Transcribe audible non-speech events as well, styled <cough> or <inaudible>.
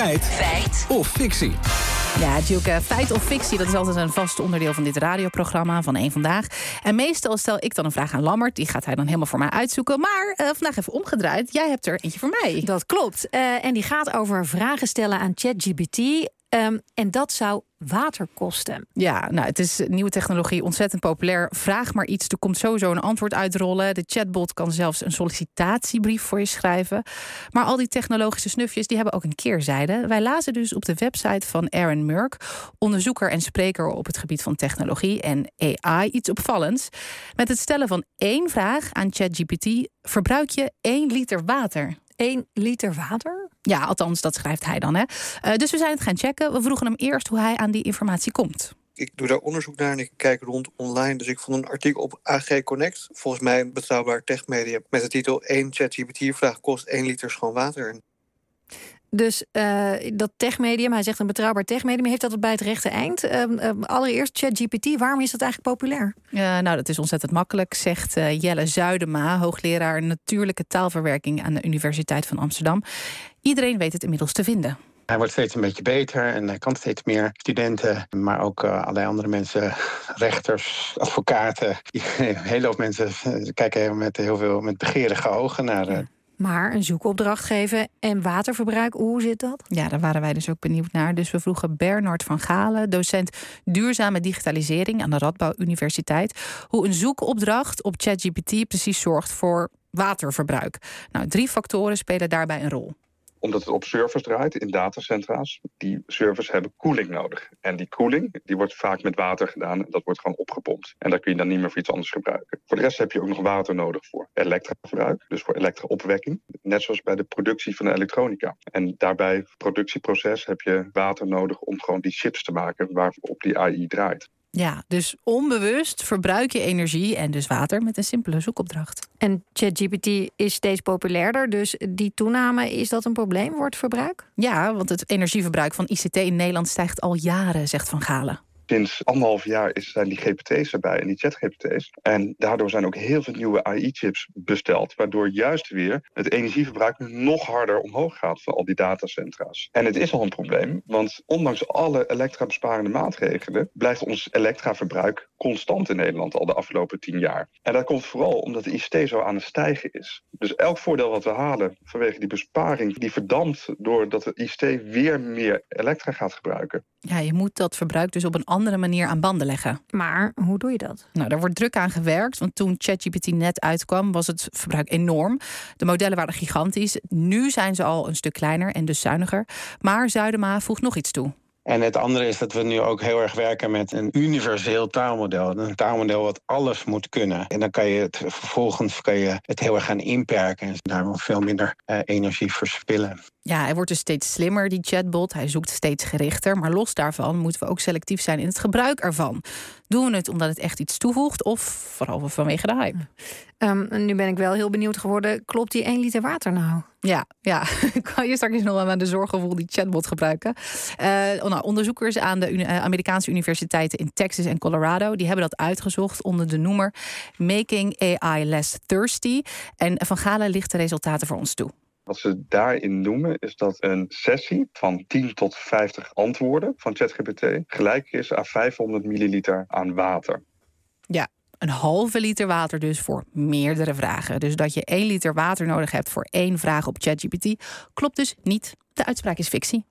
Feit. Feit. Of fictie. Ja, Duke, feit of fictie, dat is altijd een vast onderdeel van dit radioprogramma van één Vandaag. En meestal stel ik dan een vraag aan Lammert, die gaat hij dan helemaal voor mij uitzoeken. Maar uh, vandaag even omgedraaid, jij hebt er eentje voor mij. Dat klopt. Uh, en die gaat over vragen stellen aan ChatGPT. Um, en dat zou water kosten. Ja, nou, het is nieuwe technologie ontzettend populair. Vraag maar iets, er komt sowieso een antwoord uitrollen. De chatbot kan zelfs een sollicitatiebrief voor je schrijven. Maar al die technologische snufjes die hebben ook een keerzijde. Wij lazen dus op de website van Aaron Murk, onderzoeker en spreker op het gebied van technologie en AI, iets opvallends. Met het stellen van één vraag aan ChatGPT verbruik je één liter water. 1 liter water? Ja, althans, dat schrijft hij dan. Hè. Uh, dus we zijn het gaan checken. We vroegen hem eerst hoe hij aan die informatie komt. Ik doe daar onderzoek naar en ik kijk rond online. Dus ik vond een artikel op AG Connect. Volgens mij een betrouwbaar techmedia. Met de titel 1 ChatGPT-vraag kost 1 liter schoon water. Dus uh, dat techmedium, hij zegt een betrouwbaar techmedium, heeft dat bij het rechte eind. Uh, uh, allereerst ChatGPT, waarom is dat eigenlijk populair? nou, dat is ontzettend makkelijk, zegt Jelle Zuidema, hoogleraar natuurlijke taalverwerking aan de Universiteit van Amsterdam. Iedereen weet het inmiddels te vinden. Hij wordt steeds een beetje beter en hij kan steeds meer studenten, maar ook allerlei andere mensen, rechters, advocaten. <laughs> Een hele hoop mensen kijken met heel veel met begeerige ogen naar. Ja maar een zoekopdracht geven en waterverbruik, hoe zit dat? Ja, daar waren wij dus ook benieuwd naar. Dus we vroegen Bernard van Galen, docent duurzame digitalisering aan de Radboud Universiteit, hoe een zoekopdracht op ChatGPT precies zorgt voor waterverbruik. Nou, drie factoren spelen daarbij een rol omdat het op servers draait in datacentra's. Die servers hebben koeling nodig. En die koeling die wordt vaak met water gedaan. Dat wordt gewoon opgepompt. En daar kun je dan niet meer voor iets anders gebruiken. Voor de rest heb je ook nog water nodig voor elektraverbruik. Dus voor elektraopwekking. Net zoals bij de productie van elektronica. En daarbij, productieproces, heb je water nodig om gewoon die chips te maken waarop die AI draait. Ja, dus onbewust verbruik je energie en dus water met een simpele zoekopdracht. En ChatGPT is steeds populairder, dus die toename, is dat een probleem, wordt verbruik? Ja, want het energieverbruik van ICT in Nederland stijgt al jaren, zegt Van Galen sinds anderhalf jaar zijn die GPT's erbij en die chat-GPT's. En daardoor zijn ook heel veel nieuwe AI-chips besteld. Waardoor juist weer het energieverbruik nog harder omhoog gaat van al die datacentra's. En het is al een probleem, want ondanks alle elektrabesparende maatregelen blijft ons elektraverbruik constant in Nederland al de afgelopen tien jaar. En dat komt vooral omdat de ICT zo aan het stijgen is. Dus elk voordeel wat we halen vanwege die besparing, die verdampt doordat de ICT weer meer elektra gaat gebruiken. Ja, je moet dat verbruik dus op een andere manier aan banden leggen. Maar hoe doe je dat? Nou, daar wordt druk aan gewerkt. Want toen ChatGPT net uitkwam, was het verbruik enorm. De modellen waren gigantisch. Nu zijn ze al een stuk kleiner en dus zuiniger. Maar Zuidema voegt nog iets toe. En het andere is dat we nu ook heel erg werken met een universeel taalmodel. Een taalmodel wat alles moet kunnen. En dan kan je het vervolgens kan je het heel erg gaan inperken en daarom veel minder uh, energie verspillen. Ja, hij wordt dus steeds slimmer, die chatbot. Hij zoekt steeds gerichter. Maar los daarvan moeten we ook selectief zijn in het gebruik ervan. Doen we het omdat het echt iets toevoegt of vooral vanwege de hype? Um, nu ben ik wel heel benieuwd geworden. Klopt die 1 liter water nou? Ja, ja. <laughs> kan je straks nog aan de zorggevoel die chatbot gebruiken? Uh, nou, onderzoekers aan de eh, Amerikaanse universiteiten in Texas en Colorado... die hebben dat uitgezocht onder de noemer Making AI Less Thirsty. En Van Galen ligt de resultaten voor ons toe. Wat ze daarin noemen is dat een sessie van 10 tot 50 antwoorden van ChatGPT gelijk is aan 500 milliliter aan water. Ja, een halve liter water dus voor meerdere vragen. Dus dat je 1 liter water nodig hebt voor één vraag op ChatGPT klopt dus niet. De uitspraak is fictie.